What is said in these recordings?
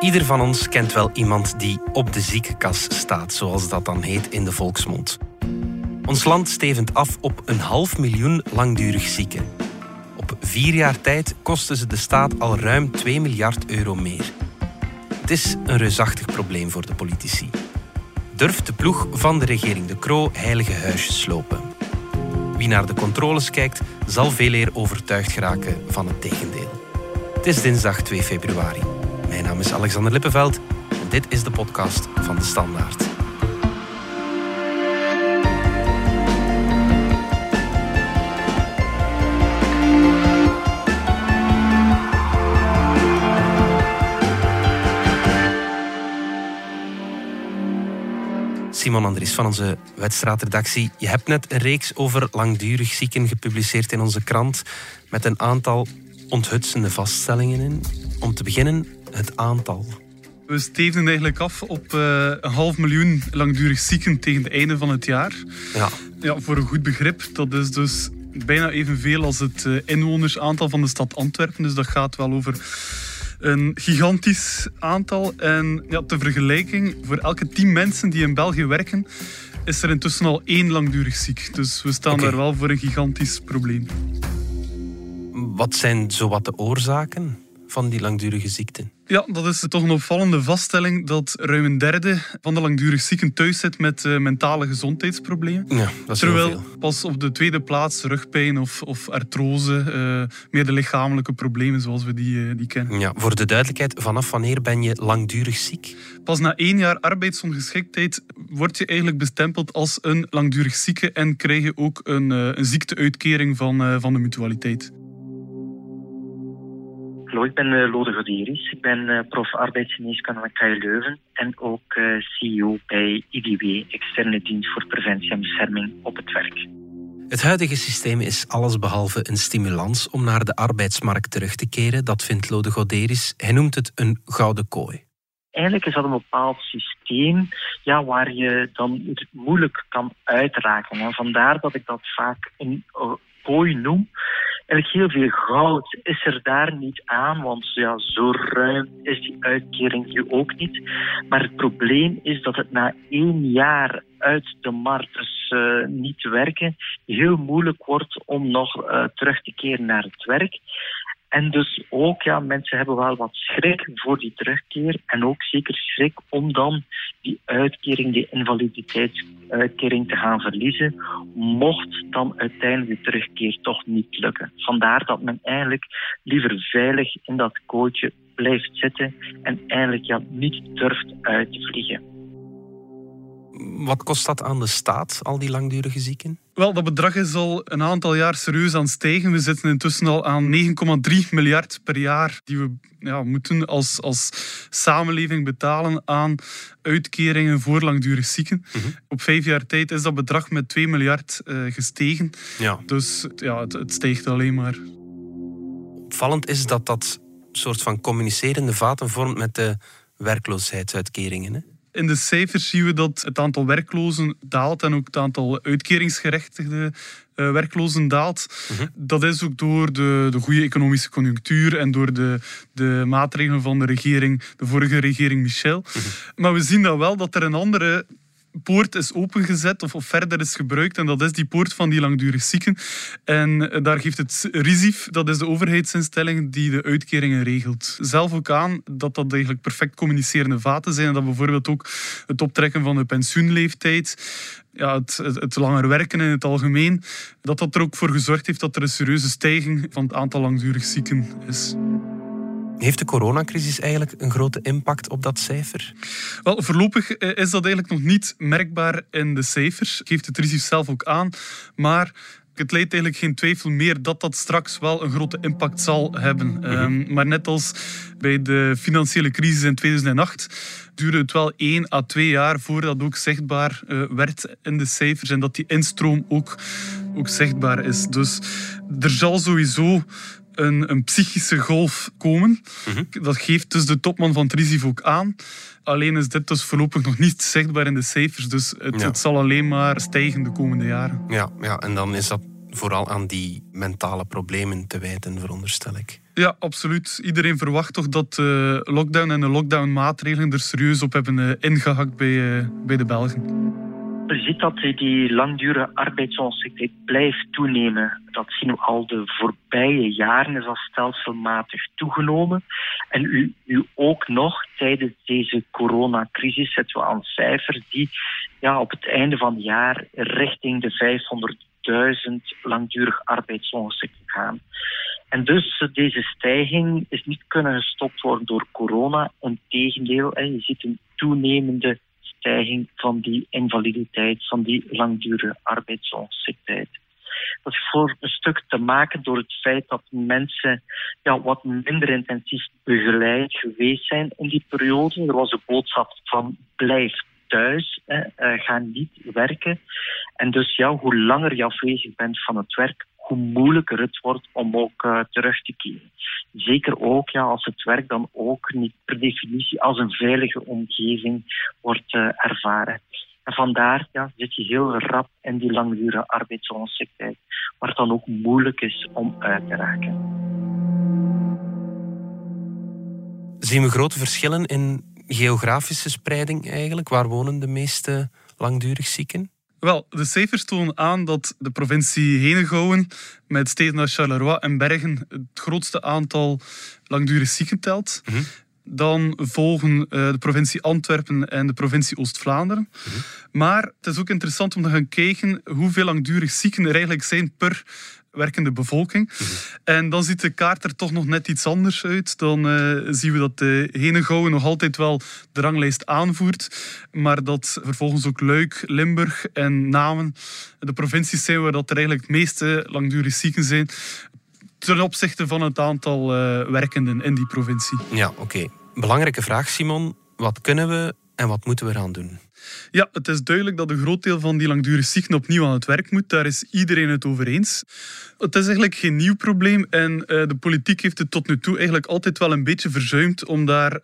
Ieder van ons kent wel iemand die op de ziekenkas staat, zoals dat dan heet in de volksmond. Ons land stevend af op een half miljoen langdurig zieken. Op vier jaar tijd kosten ze de staat al ruim 2 miljard euro meer. Het is een reusachtig probleem voor de politici. Durft de ploeg van de regering De Croo heilige huisjes slopen? Wie naar de controles kijkt, zal veel eer overtuigd geraken van het tegendeel. Het is dinsdag 2 februari. Mijn naam is Alexander Lippenveld en dit is de podcast van De Standaard. Simon Andries van onze wedstrijdredactie. Je hebt net een reeks over langdurig zieken gepubliceerd in onze krant met een aantal onthutsende vaststellingen in. Om te beginnen, het aantal. We stevenen eigenlijk af op uh, een half miljoen langdurig zieken tegen het einde van het jaar. Ja. Ja, voor een goed begrip, dat is dus bijna evenveel als het uh, inwonersaantal van de stad Antwerpen. Dus dat gaat wel over een gigantisch aantal. En ja, ter vergelijking, voor elke tien mensen die in België werken, is er intussen al één langdurig ziek. Dus we staan daar wel voor een gigantisch probleem. Wat zijn zowat de oorzaken van die langdurige ziekten? Ja, dat is toch een opvallende vaststelling dat ruim een derde van de langdurig zieken thuis zit met eh, mentale gezondheidsproblemen. Ja, dat is heel Terwijl veel. pas op de tweede plaats rugpijn of, of artrose, eh, meer de lichamelijke problemen zoals we die, eh, die kennen. Ja, voor de duidelijkheid, vanaf wanneer ben je langdurig ziek? Pas na één jaar arbeidsongeschiktheid word je eigenlijk bestempeld als een langdurig zieke en krijg je ook een, een ziekteuitkering van, van de mutualiteit. Hallo, ik ben uh, Lode Godieris. Ik ben uh, prof arbeidsgeneeskunde aan KU Leuven en ook uh, CEO bij IDW, Externe Dienst voor Preventie en Bescherming op het werk. Het huidige systeem is allesbehalve een stimulans om naar de arbeidsmarkt terug te keren. Dat vindt Lode Goderis. Hij noemt het een gouden kooi. Eigenlijk is dat een bepaald systeem ja, waar je dan het moeilijk kan uitraken. En vandaar dat ik dat vaak een kooi noem. Eigenlijk heel veel goud is er daar niet aan, want ja, zo ruim is die uitkering nu ook niet. Maar het probleem is dat het na één jaar uit de markt, uh, niet werken, heel moeilijk wordt om nog uh, terug te keren naar het werk. En dus ook, ja, mensen hebben wel wat schrik voor die terugkeer. En ook zeker schrik om dan die uitkering, die invaliditeitsuitkering te gaan verliezen. Mocht dan uiteindelijk de terugkeer toch niet lukken. Vandaar dat men eigenlijk liever veilig in dat kootje blijft zitten. En eigenlijk ja, niet durft uit te vliegen. Wat kost dat aan de staat, al die langdurige zieken? Wel, dat bedrag is al een aantal jaar serieus aan het stijgen. We zitten intussen al aan 9,3 miljard per jaar die we ja, moeten als, als samenleving betalen aan uitkeringen voor langdurig zieken. Mhm. Op vijf jaar tijd is dat bedrag met 2 miljard uh, gestegen. Ja. Dus ja, het, het stijgt alleen maar. Opvallend is dat dat soort van communicerende vaten vormt met de werkloosheidsuitkeringen. Hè? In de cijfers zien we dat het aantal werklozen daalt en ook het aantal uitkeringsgerechtigde uh, werklozen daalt. Mhm. Dat is ook door de, de goede economische conjunctuur en door de, de maatregelen van de regering, de vorige regering Michel. Mhm. Maar we zien dan wel dat er een andere poort is opengezet of, of verder is gebruikt. En dat is die poort van die langdurig zieken. En uh, daar geeft het RISIF, dat is de overheidsinstelling die de uitkeringen regelt, zelf ook aan dat dat eigenlijk perfect communicerende vaten zijn. Dat bijvoorbeeld ook het optrekken van de pensioenleeftijd, ja, het, het, het, langer werken in het algemeen, dat dat er ook voor gezorgd heeft dat er een serieuze stijging van het aantal langdurig zieken is. Heeft de coronacrisis eigenlijk een grote impact op dat cijfer? Wel, voorlopig is dat eigenlijk nog niet merkbaar in de cijfers. Geeft het RISIF zelf ook aan. Maar het leidt eigenlijk geen twijfel meer dat dat straks wel een grote impact zal hebben. Mm -hmm. um, maar net als bij de financiële crisis in 2008 duurde het wel één à twee jaar voordat dat ook zichtbaar uh, werd in de cijfers en dat die instroom ook, ook zichtbaar is. Dus er zal sowieso een, een psychische golf komen. Mhm. Mm -hmm. Dat geeft dus de topman van ook aan. Alleen is dit dus voorlopig nog niet zichtbaar in de cijfers. Dus het, Ja. het zal alleen maar stijgen de komende jaren. Ja, ja, en dan is dat vooral aan die mentale problemen te wijten, veronderstel ik. Ja, absoluut. Iedereen verwacht toch dat de lockdown en de lockdown-maatregelen er serieus op hebben eh, ingehakt bij, eh, bij de Belgen. Je ziet dat die langdurige arbeidsonzekerheid blijft toenemen. Dat zien we al de voorbije jaren, is dat stelselmatig toegenomen. En u, u ook nog tijdens deze coronacrisis zetten we aan cijfers die ja, op het einde van het jaar richting de 500.000 langdurig arbeidsongeschikten gaan. En dus deze stijging is niet kunnen gestopt worden door corona. Integendeel, je ziet een toenemende stijging van die invaliditeit, van die langdurige arbeidsongeschiktheid. Dat is voor een stuk te maken door het feit dat mensen ja, wat minder intensief begeleid geweest zijn in die periode. Er was de boodschap van blijf thuis, uh, ga niet werken. En dus ja, hoe langer je afwezig bent van het werk, hoe moeilijker het wordt om ook uh, terug te keren. Zeker ook ja, als het werk dan ook niet per definitie als een veilige omgeving wordt uh, ervaren. En vandaar ja, zit je heel rap in die langdurige arbeidsongeschiktheid, waar het dan ook moeilijk is om uit te raken. Zien we grote verschillen in geografische spreiding eigenlijk? Waar wonen de meeste langdurig zieken? Wel, de cijfers tonen aan dat de provincie Henegouwen met steden als Charleroi en Bergen het grootste aantal langdurig zieken telt. Mm -hmm. Dan volgen uh, de provincie Antwerpen en de provincie Oost-Vlaanderen. Mm -hmm. Maar het is ook interessant om te gaan kijken hoeveel langdurig zieken er eigenlijk zijn per werkende bevolking. Mm -hmm. En dan ziet de kaart er toch nog net iets anders uit. Dan uh, zien we dat de Henegouwen nog altijd wel de ranglijst aanvoert, maar dat vervolgens ook Luik, Limburg en Namen de provincies zijn waar dat er eigenlijk het meeste langdurig zieken zijn ten opzichte van het aantal uh, werkenden in die provincie. Ja, oké. Okay. Belangrijke vraag, Simon. Wat kunnen we en wat moeten we eraan doen? Ja, het is duidelijk dat een groot deel van die langdurig zieken opnieuw aan het werk moet. Daar is iedereen het over eens. Het is eigenlijk geen nieuw probleem en uh, de politiek heeft het tot nu toe eigenlijk altijd wel een beetje verzuimd om daar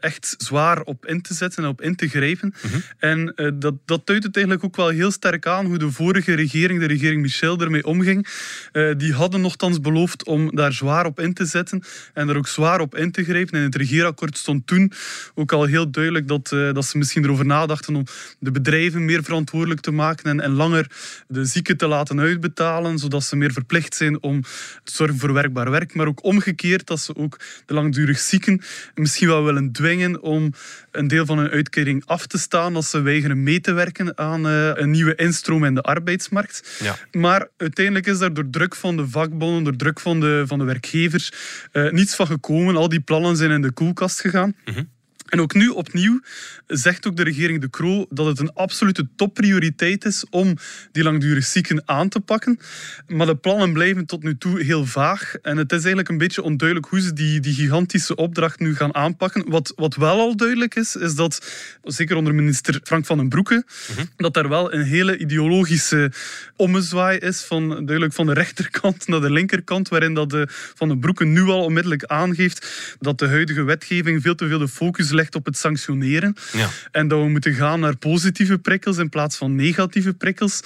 echt zwaar op in te zetten en op in te grijpen. Mm -hmm. En uh, dat, dat duidt het eigenlijk ook wel heel sterk aan hoe de vorige regering, de regering Michel, ermee omging. Uh, die hadden nogthans beloofd om daar zwaar op in te zetten en er ook zwaar op in te grijpen. En in het regeerakkoord stond toen ook al heel duidelijk dat, dat ze misschien erover nadachten om de bedrijven meer verantwoordelijk te maken en, en langer de zieken te laten uitbetalen, zodat ze meer verplicht zijn om te zorgen voor werkbaar werk. Maar ook omgekeerd dat ze ook de langdurig zieken misschien wel willen dwingen om een deel van hun uitkering af te staan als ze weigeren mee te werken aan uh, een nieuwe instroom in de arbeidsmarkt. Ja. Maar uiteindelijk is daar door druk van de vakbonden, door druk van de, van de werkgevers, uh, niets van gekomen. Al die plannen zijn in de koelkast gegaan. Mm -hmm. En ook nu opnieuw zegt ook de regering De Croo dat het een absolute topprioriteit is om die langdurig zieken aan te pakken. Maar de plannen blijven tot nu toe heel vaag. En het is eigenlijk een beetje onduidelijk hoe ze die, die gigantische opdracht nu gaan aanpakken. Wat, wat wel al duidelijk is, is dat, zeker onder minister Frank van den Broeke, mm-hmm. dat er wel een hele ideologische ommezwaai is, van, duidelijk van de rechterkant naar de linkerkant, waarin dat de Van den Broeke nu al onmiddellijk aangeeft dat de huidige wetgeving veel te veel de focus legt op het sanctioneren. Ja. En dat we moeten gaan naar positieve prikkels in plaats van negatieve prikkels.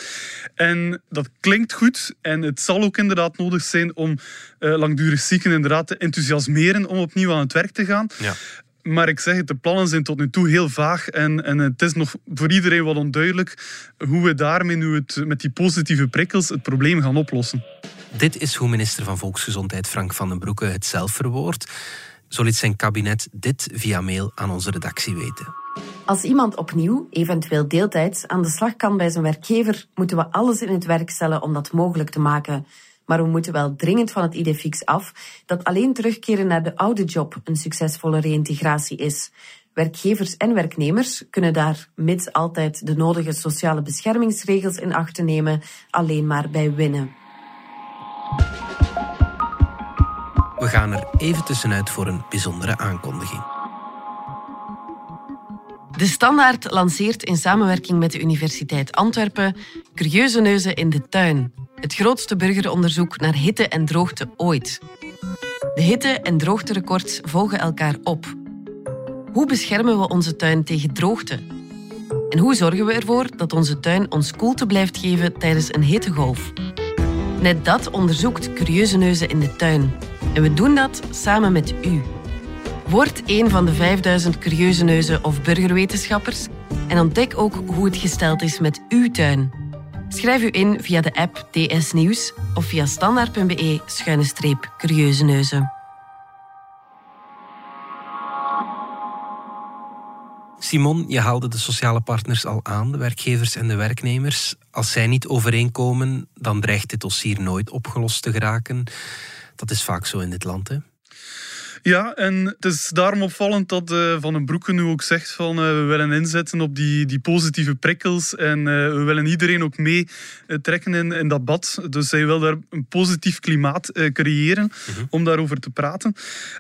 En dat klinkt goed. En het zal ook inderdaad nodig zijn om uh, langdurig zieken inderdaad te enthousiasmeren om opnieuw aan het werk te gaan. Ja. Maar ik zeg het, de plannen zijn tot nu toe heel vaag en, en het is nog voor iedereen wat onduidelijk hoe we daarmee nu het, met die positieve prikkels het probleem gaan oplossen. Dit is hoe minister van Volksgezondheid Frank van den Broeke het zelf verwoordt. Zo liet zijn kabinet dit via mail aan onze redactie weten. Als iemand opnieuw, eventueel deeltijds, aan de slag kan bij zijn werkgever, moeten we alles in het werk stellen om dat mogelijk te maken. Maar we moeten wel dringend van het idee fix af dat alleen terugkeren naar de oude job een succesvolle reïntegratie is. Werkgevers en werknemers kunnen daar, mits altijd de nodige sociale beschermingsregels in acht nemen, alleen maar bij winnen. We gaan er even tussenuit voor een bijzondere aankondiging. De Standaard lanceert in samenwerking met de Universiteit Antwerpen Curieuze Neuzen in de Tuin. Het grootste burgeronderzoek naar hitte en droogte ooit. De hitte- en droogterecords volgen elkaar op. Hoe beschermen we onze tuin tegen droogte? En hoe zorgen we ervoor dat onze tuin ons koelte blijft geven tijdens een hittegolf? Net dat onderzoekt Curieuze Neuzen in de tuin. En we doen dat samen met u. Word een van de 5000 curieuze neuzen of burgerwetenschappers en ontdek ook hoe het gesteld is met uw tuin. Schrijf u in via de app DS Nieuws of via standaard.be-curieuze neuzen. Simon, je haalde de sociale partners al aan, de werkgevers en de werknemers. Als zij niet overeenkomen, dan dreigt dit dossier nooit opgelost te geraken. Dat is vaak zo in dit land, hè? Ja, en het is daarom opvallend dat uh, Van den Broeke nu ook zegt van uh, we willen inzetten op die, die positieve prikkels en uh, we willen iedereen ook mee trekken in, in dat bad. Dus hij wil daar een positief klimaat creëren mm-hmm. om daarover te praten.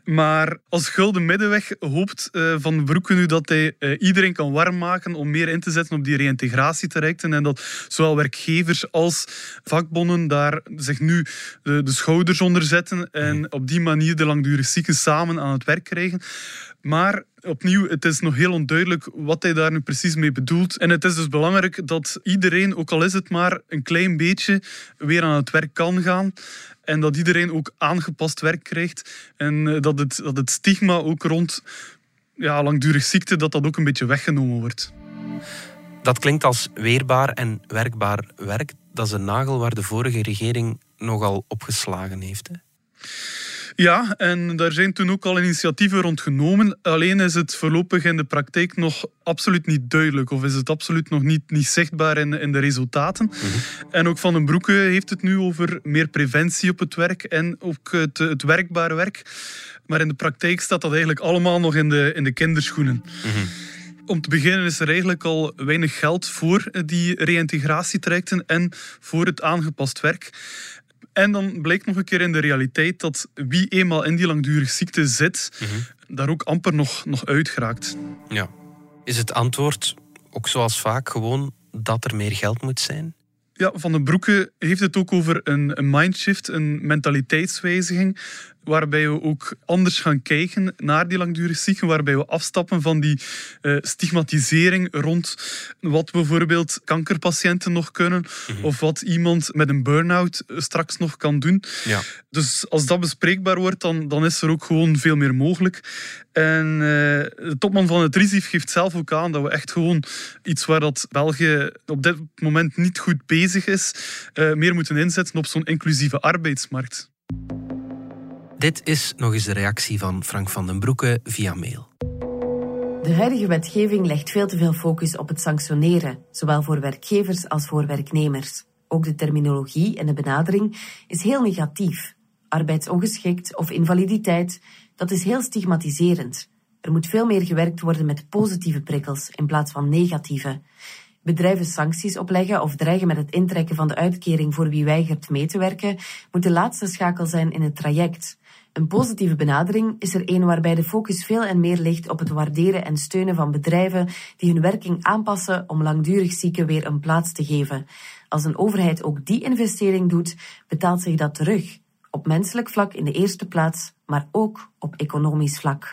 Maar als gulden middenweg hoopt Van den Broeke nu dat hij iedereen kan warm maken om meer in te zetten op die reïntegratietrajecten en dat zowel werkgevers als vakbonden daar zich nu de, de schouders onder zetten en mm-hmm. op die manier de langdurig zieken samen aan het werk krijgen. Maar opnieuw, het is nog heel onduidelijk wat hij daar nu precies mee bedoelt. En het is dus belangrijk dat iedereen, ook al is het maar een klein beetje, weer aan het werk kan gaan. En dat iedereen ook aangepast werk krijgt. En eh, dat het, dat het stigma ook rond ja, langdurig ziekte, dat dat ook een beetje weggenomen wordt. Dat klinkt als weerbaar en werkbaar werk. Dat is een nagel waar de vorige regering nogal opgeslagen heeft. Hè? Ja, en daar zijn toen ook al initiatieven rond genomen. Alleen is het voorlopig in de praktijk nog absoluut niet duidelijk. Of is het absoluut nog niet, niet zichtbaar in, in de resultaten. Mhm. En ook Van den Broeke heeft het nu over meer preventie op het werk en ook het, het werkbare werk. Maar in de praktijk staat dat eigenlijk allemaal nog in de, in de kinderschoenen. Mhm. Om te beginnen is er eigenlijk al weinig geld voor die reïntegratietrajecten en voor het aangepast werk. En dan blijkt nog een keer in de realiteit dat wie eenmaal in die langdurige ziekte zit, mhm. daar ook amper nog, nog uitgeraakt. Ja. Is het antwoord, ook zoals vaak, gewoon dat er meer geld moet zijn? Ja, Van den Broeke heeft het ook over een, een mindshift, een mentaliteitswijziging waarbij we ook anders gaan kijken naar die langdurig zieken, waarbij we afstappen van die uh, stigmatisering rond wat bijvoorbeeld kankerpatiënten nog kunnen mhm. of wat iemand met een burn-out straks nog kan doen. Ja. Dus als dat bespreekbaar wordt, dan, dan is er ook gewoon veel meer mogelijk. En uh, de topman van het RISIF geeft zelf ook aan dat we echt gewoon iets waar dat België op dit moment niet goed bezig is, uh, meer moeten inzetten op zo'n inclusieve arbeidsmarkt. Dit is nog eens de reactie van Frank van den Broeke via mail. De huidige wetgeving legt veel te veel focus op het sanctioneren, zowel voor werkgevers als voor werknemers. Ook de terminologie en de benadering is heel negatief. Arbeidsongeschikt of invaliditeit, dat is heel stigmatiserend. Er moet veel meer gewerkt worden met positieve prikkels in plaats van negatieve. Bedrijven sancties opleggen of dreigen met het intrekken van de uitkering voor wie weigert mee te werken, moet de laatste schakel zijn in het traject. Een positieve benadering is er een waarbij de focus veel en meer ligt op het waarderen en steunen van bedrijven die hun werking aanpassen om langdurig zieken weer een plaats te geven. Als een overheid ook die investering doet, betaalt zich dat terug. Op menselijk vlak in de eerste plaats, maar ook op economisch vlak.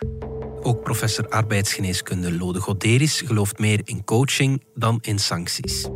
Ook professor arbeidsgeneeskunde Lode Goderis gelooft meer in coaching dan in sancties.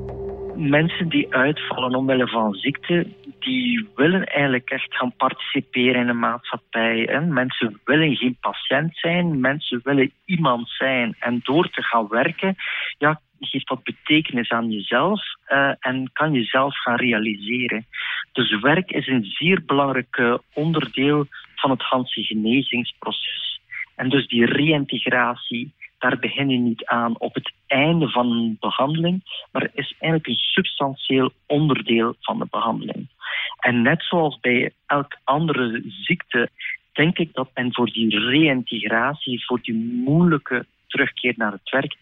Mensen die uitvallen omwille van ziekte, die willen eigenlijk echt gaan participeren in de maatschappij. Hè. Mensen willen geen patiënt zijn, mensen willen iemand zijn. En door te gaan werken, ja, geeft dat betekenis aan jezelf uh, en kan jezelf gaan realiseren. Dus werk is een zeer belangrijk onderdeel van het Hanse genezingsproces. En dus die reïntegratie, daar begin je niet aan op het einde van een behandeling, maar is eigenlijk een substantieel onderdeel van de behandeling. En net zoals bij elk andere ziekte, denk ik dat men voor die reïntegratie, voor die moeilijke terugkeer naar het werk,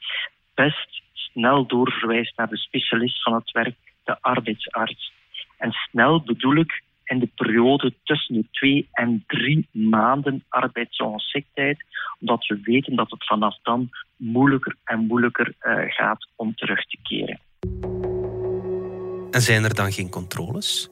best snel doorverwijst naar de specialist van het werk, de arbeidsarts. En snel bedoel ik in de periode tussen de twee en drie maanden arbeidsongeschiktheid, omdat we weten dat het vanaf dan moeilijker en moeilijker uh, gaat om terug te keren. En zijn er dan geen controles?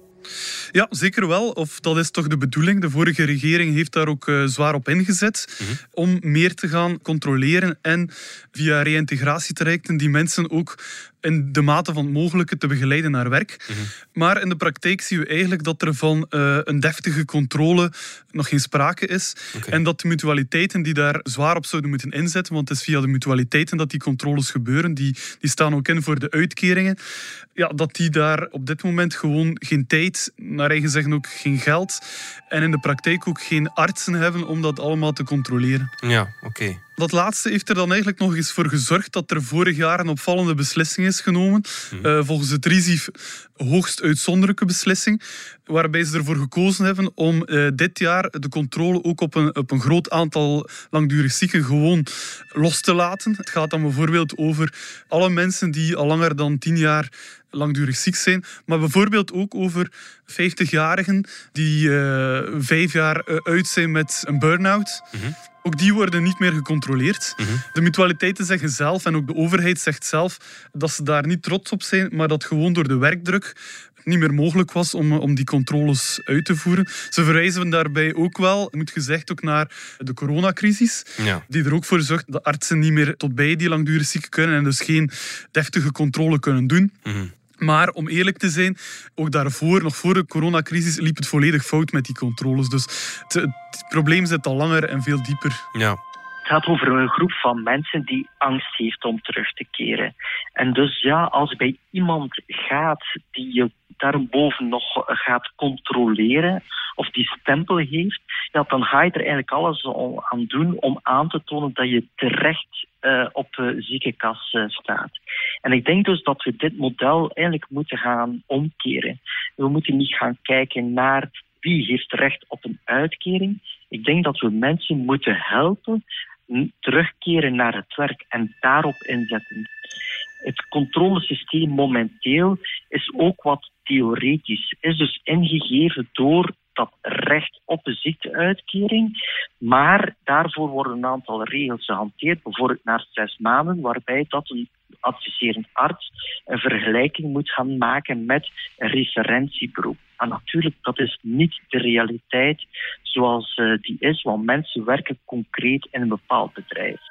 Ja, zeker wel. Of dat is toch de bedoeling. De vorige regering heeft daar ook uh, zwaar op ingezet mm -hmm. om meer te gaan controleren en via reïntegratietrajecten die mensen ook in de mate van het mogelijke te begeleiden naar werk. Mhm. Maar in de praktijk zien we eigenlijk dat er van eh, een deftige controle nog geen sprake is. En dat de mutualiteiten die daar zwaar op zouden moeten inzetten, want het is via de mutualiteiten dat die controles gebeuren, die, die staan ook in voor de uitkeringen, ja, dat die daar op dit moment gewoon geen tijd, naar eigen zeggen ook geen geld en in de praktijk ook geen artsen hebben om dat allemaal te controleren. Ja, oké. Dat laatste heeft er dan eigenlijk nog eens voor gezorgd dat er vorig jaar een opvallende beslissing is genomen. Eh, volgens het RISIF hoogst uitzonderlijke beslissing. Waarbij ze ervoor gekozen hebben om eh, dit jaar de controle ook op een, op een groot aantal langdurig zieken gewoon los te laten. Het gaat dan bijvoorbeeld over alle mensen die al langer dan tien jaar langdurig ziek zijn. Maar bijvoorbeeld ook over 50-jarigen die eh, vijf jaar uit zijn met een burn-out. Ook die worden niet meer gecontroleerd. De mutualiteiten zeggen zelf, en ook de overheid zegt zelf, dat ze daar niet trots op zijn, maar dat gewoon door de werkdruk niet meer mogelijk was om, om die controles uit te voeren. Ze verwijzen daarbij ook wel, moet gezegd, ook naar de coronacrisis, Ja. die er ook voor zorgt dat artsen niet meer tot bij die langdurig zieken kunnen en dus geen deftige controle kunnen doen. Mhm. Maar om eerlijk te zijn, ook daarvoor, nog voor de coronacrisis, liep het volledig fout met die controles. Dus het, het probleem zit al langer en veel dieper. Ja. Het gaat over een groep van mensen die angst heeft om terug te keren. En dus ja, als bij iemand gaat die je daarboven nog gaat controleren of die stempel heeft, ja, dan ga je er eigenlijk alles aan doen om aan te tonen dat je terecht eh, op de ziekenkast staat. En ik denk dus dat we dit model eigenlijk moeten gaan omkeren. We moeten niet gaan kijken naar wie heeft recht op een uitkering. Ik denk dat we mensen moeten helpen terugkeren naar het werk en daarop inzetten. Het controlesysteem momenteel is ook wat theoretisch, is dus ingegeven door dat recht op een ziekteuitkering, maar daarvoor worden een aantal regels gehanteerd, bijvoorbeeld na zes maanden, waarbij dat een adviserend arts een vergelijking moet gaan maken met een referentieberoep. En natuurlijk, dat is niet de realiteit zoals eh, die is, want mensen werken concreet in een bepaald bedrijf.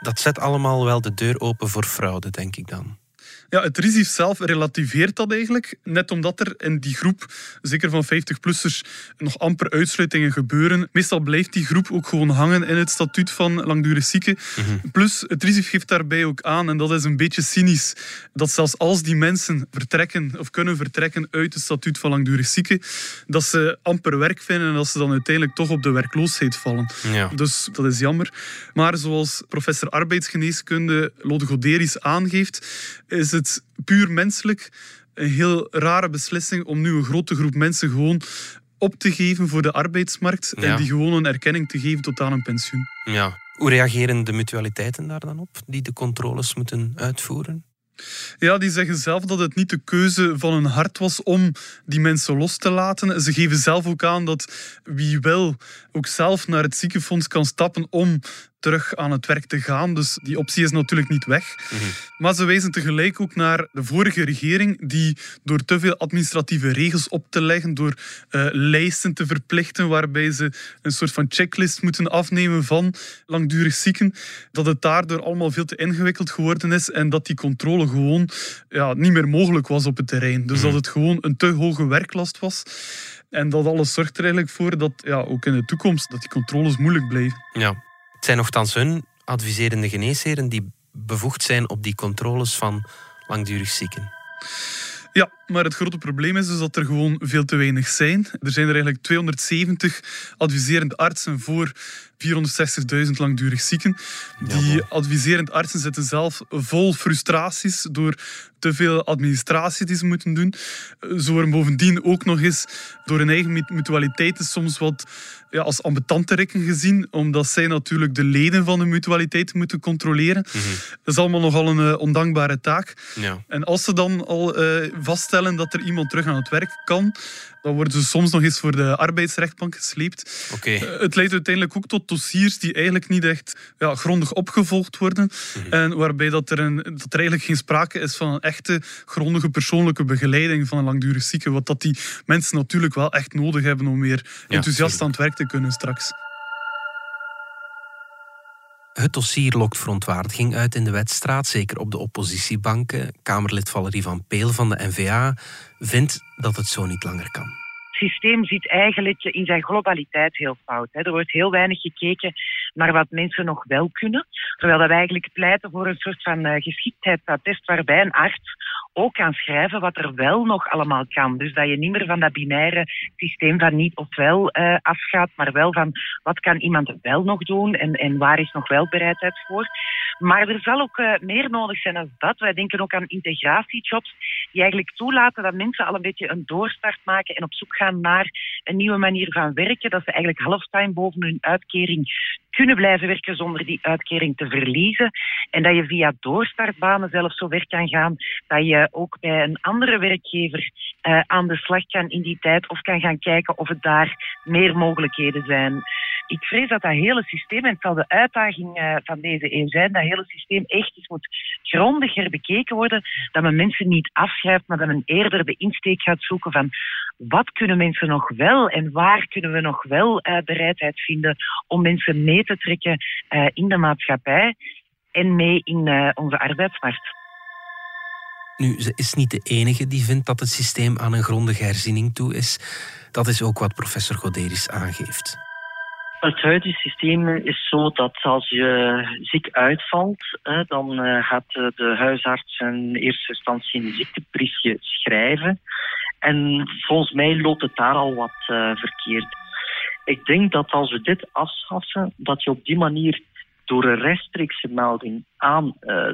Dat zet allemaal wel de deur open voor fraude, denk ik dan. Ja, het RISIF zelf relativeert dat eigenlijk. Net omdat er in die groep, zeker van 50-plussers, nog amper uitsluitingen gebeuren. Meestal blijft die groep ook gewoon hangen in het statuut van langdurig zieken. Plus, het RISIF geeft daarbij ook aan, en dat is een beetje cynisch, dat zelfs als die mensen vertrekken of kunnen vertrekken uit het statuut van langdurig zieken, dat ze amper werk vinden en dat ze dan uiteindelijk toch op de werkloosheid vallen. Ja. Dus dat is jammer. Maar zoals professor arbeidsgeneeskunde Lode Goderis aangeeft, is het puur menselijk een heel rare beslissing om nu een grote groep mensen gewoon op te geven voor de arbeidsmarkt Ja. en die gewoon een erkenning te geven tot aan een pensioen. ja. Hoe reageren de mutualiteiten daar dan op, die de controles moeten uitvoeren? Ja, die zeggen zelf dat het niet de keuze van hun hart was om die mensen los te laten. Ze geven zelf ook aan dat wie wil ook zelf naar het ziekenfonds kan stappen om terug aan het werk te gaan. Dus die optie is natuurlijk niet weg. Maar ze wijzen tegelijk ook naar de vorige regering die door te veel administratieve regels op te leggen, door eh, lijsten te verplichten waarbij ze een soort van checklist moeten afnemen van langdurig zieken, dat het daardoor allemaal veel te ingewikkeld geworden is en dat die controle gewoon ja, niet meer mogelijk was op het terrein. Dus dat het gewoon een te hoge werklast was. En dat alles zorgt er eigenlijk voor dat ja, ook in de toekomst dat die controles moeilijk blijven. Ja. Het zijn nogthans hun adviserende geneesheren die bevoegd zijn op die controles van langdurig zieken. Ja, maar het grote probleem is dus dat er gewoon veel te weinig zijn. Er zijn er eigenlijk 270 adviserend artsen voor 460.000 langdurig zieken. Die adviserend artsen zitten zelf vol frustraties door te veel administratie die ze moeten doen. Ze worden bovendien ook nog eens door hun eigen mut- mutualiteiten soms wat ja, als ambetante rikken gezien, omdat zij natuurlijk de leden van de mutualiteiten moeten controleren. Dat is allemaal nogal een eh, ondankbare taak. Ja. En als ze dan al eh, vaststellen dat er iemand terug aan het werk kan, dan worden ze soms nog eens voor de arbeidsrechtbank gesleept. Oké. Eh, Het leidt uiteindelijk ook tot dossiers die eigenlijk niet echt ja, grondig opgevolgd worden. En waarbij dat er, een, dat er eigenlijk geen sprake is van een echte grondige persoonlijke begeleiding van een langdurig zieke. Wat dat die mensen natuurlijk wel echt nodig hebben om weer enthousiast aan het werk te kunnen straks. Het dossier lokt verontwaardiging uit in de wedstraat, zeker op de oppositiebanken. Kamerlid Valerie van Peel van de NVA vindt dat het zo niet langer kan Het systeem zit eigenlijk in zijn globaliteit heel fout. Er wordt heel weinig gekeken naar wat mensen nog wel kunnen. Terwijl dat wij eigenlijk pleiten voor een soort van uh, geschiktheidsattest waarbij een arts ook kan schrijven wat er wel nog allemaal kan. Dus dat je niet meer van dat binaire systeem van niet of wel uh, afgaat, maar wel van wat kan iemand wel nog doen en, en waar is nog wel bereidheid voor. Maar er zal ook uh, meer nodig zijn dan dat. Wij denken ook aan integratiejobs die eigenlijk toelaten dat mensen al een beetje een doorstart maken en op zoek gaan naar een nieuwe manier van werken. Dat ze eigenlijk halftime boven hun uitkering kunnen blijven werken zonder die uitkering te verliezen. En dat je via doorstartbanen zelfs zo ver kan gaan dat je ook bij een andere werkgever uh, aan de slag kan in die tijd of kan gaan kijken of het daar meer mogelijkheden zijn. Ik vrees dat dat hele systeem, en het zal de uitdaging uh, van deze eeuw zijn, dat hele systeem echt eens moet grondiger bekeken worden, dat men mensen niet afschrijft, maar dat men eerder de insteek gaat zoeken van wat kunnen mensen nog wel en waar kunnen we nog wel uh, bereidheid vinden om mensen mee te trekken uh, in de maatschappij en mee in uh, onze arbeidsmarkt. Nu, ze is niet de enige die vindt dat het systeem aan een grondige herziening toe is. Dat is ook wat professor Goderis aangeeft. Het huidige systeem is zo dat als je ziek uitvalt, dan gaat de huisarts in eerste instantie een ziektebriefje schrijven. En volgens mij loopt het daar al wat verkeerd. Ik denk dat als we dit afschaffen, dat je op die manier door een rechtstreekse melding aan uh,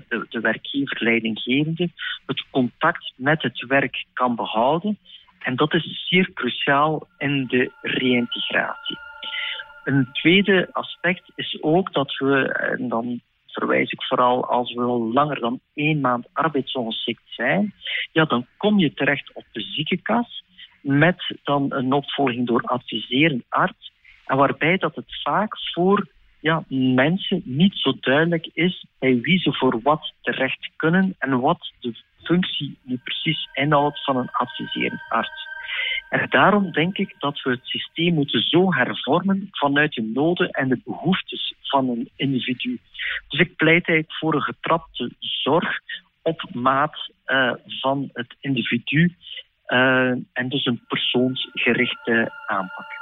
de, de werkgever-leidinggevende het contact met het werk kan behouden. En dat is zeer cruciaal in de reïntegratie. Een tweede aspect is ook dat we, en dan verwijs ik vooral als we al langer dan één maand arbeidsongeschikt zijn, ja, dan kom je terecht op de ziekenkas met dan een opvolging door adviserend arts. En waarbij dat het vaak voor ja, mensen niet zo duidelijk is bij wie ze voor wat terecht kunnen en wat de functie nu precies inhoudt van een adviserend arts. En daarom denk ik dat we het systeem moeten zo hervormen vanuit de noden en de behoeftes van een individu. Dus ik pleit eigenlijk voor een getrapte zorg op maat uh, van het individu uh, en dus een persoonsgerichte aanpak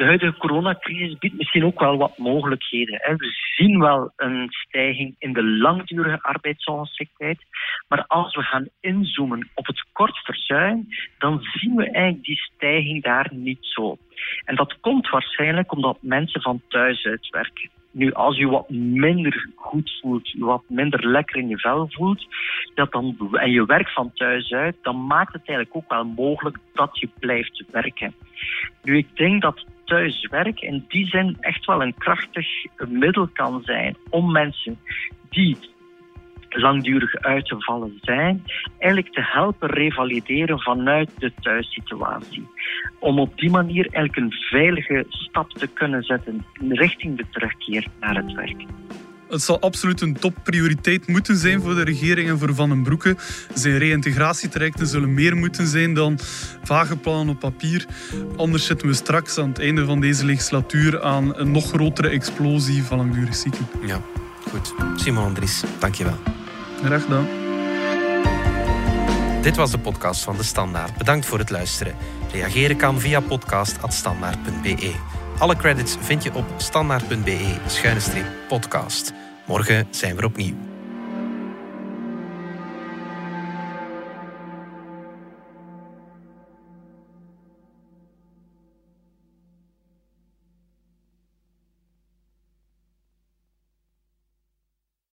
de huidige coronacrisis biedt misschien ook wel wat mogelijkheden. We zien wel een stijging in de langdurige arbeidsongeschiktheid. Maar als we gaan inzoomen op het kort verzuim, dan zien we eigenlijk die stijging daar niet zo. En dat komt waarschijnlijk omdat mensen van thuis uitwerken. Nu, als je wat minder goed voelt, wat minder lekker in je vel voelt, dat dan, en je werkt van thuis uit, dan maakt het eigenlijk ook wel mogelijk dat je blijft werken. Nu, ik denk dat thuiswerk in die zin echt wel een krachtig middel kan zijn om mensen die langdurig uitgevallen zijn, eigenlijk te helpen revalideren vanuit de thuissituatie. Om op die manier eigenlijk een veilige stap te kunnen zetten richting de terugkeer naar het werk. Het zal absoluut een topprioriteit moeten zijn voor de regering en voor Van den Broeke. Zijn reïntegratietrajecten zullen meer moeten zijn dan vage plannen op papier. Anders zitten we straks aan het einde van deze legislatuur aan een nog grotere explosie van langdurig zieken. Ja, goed. Simon Andries, dankjewel. Graag gedaan. Dit was de podcast van De Standaard. Bedankt voor het luisteren. Reageren kan via podcast.standaard.be. Alle credits vind je op standaard.be-podcast. Morgen zijn we opnieuw.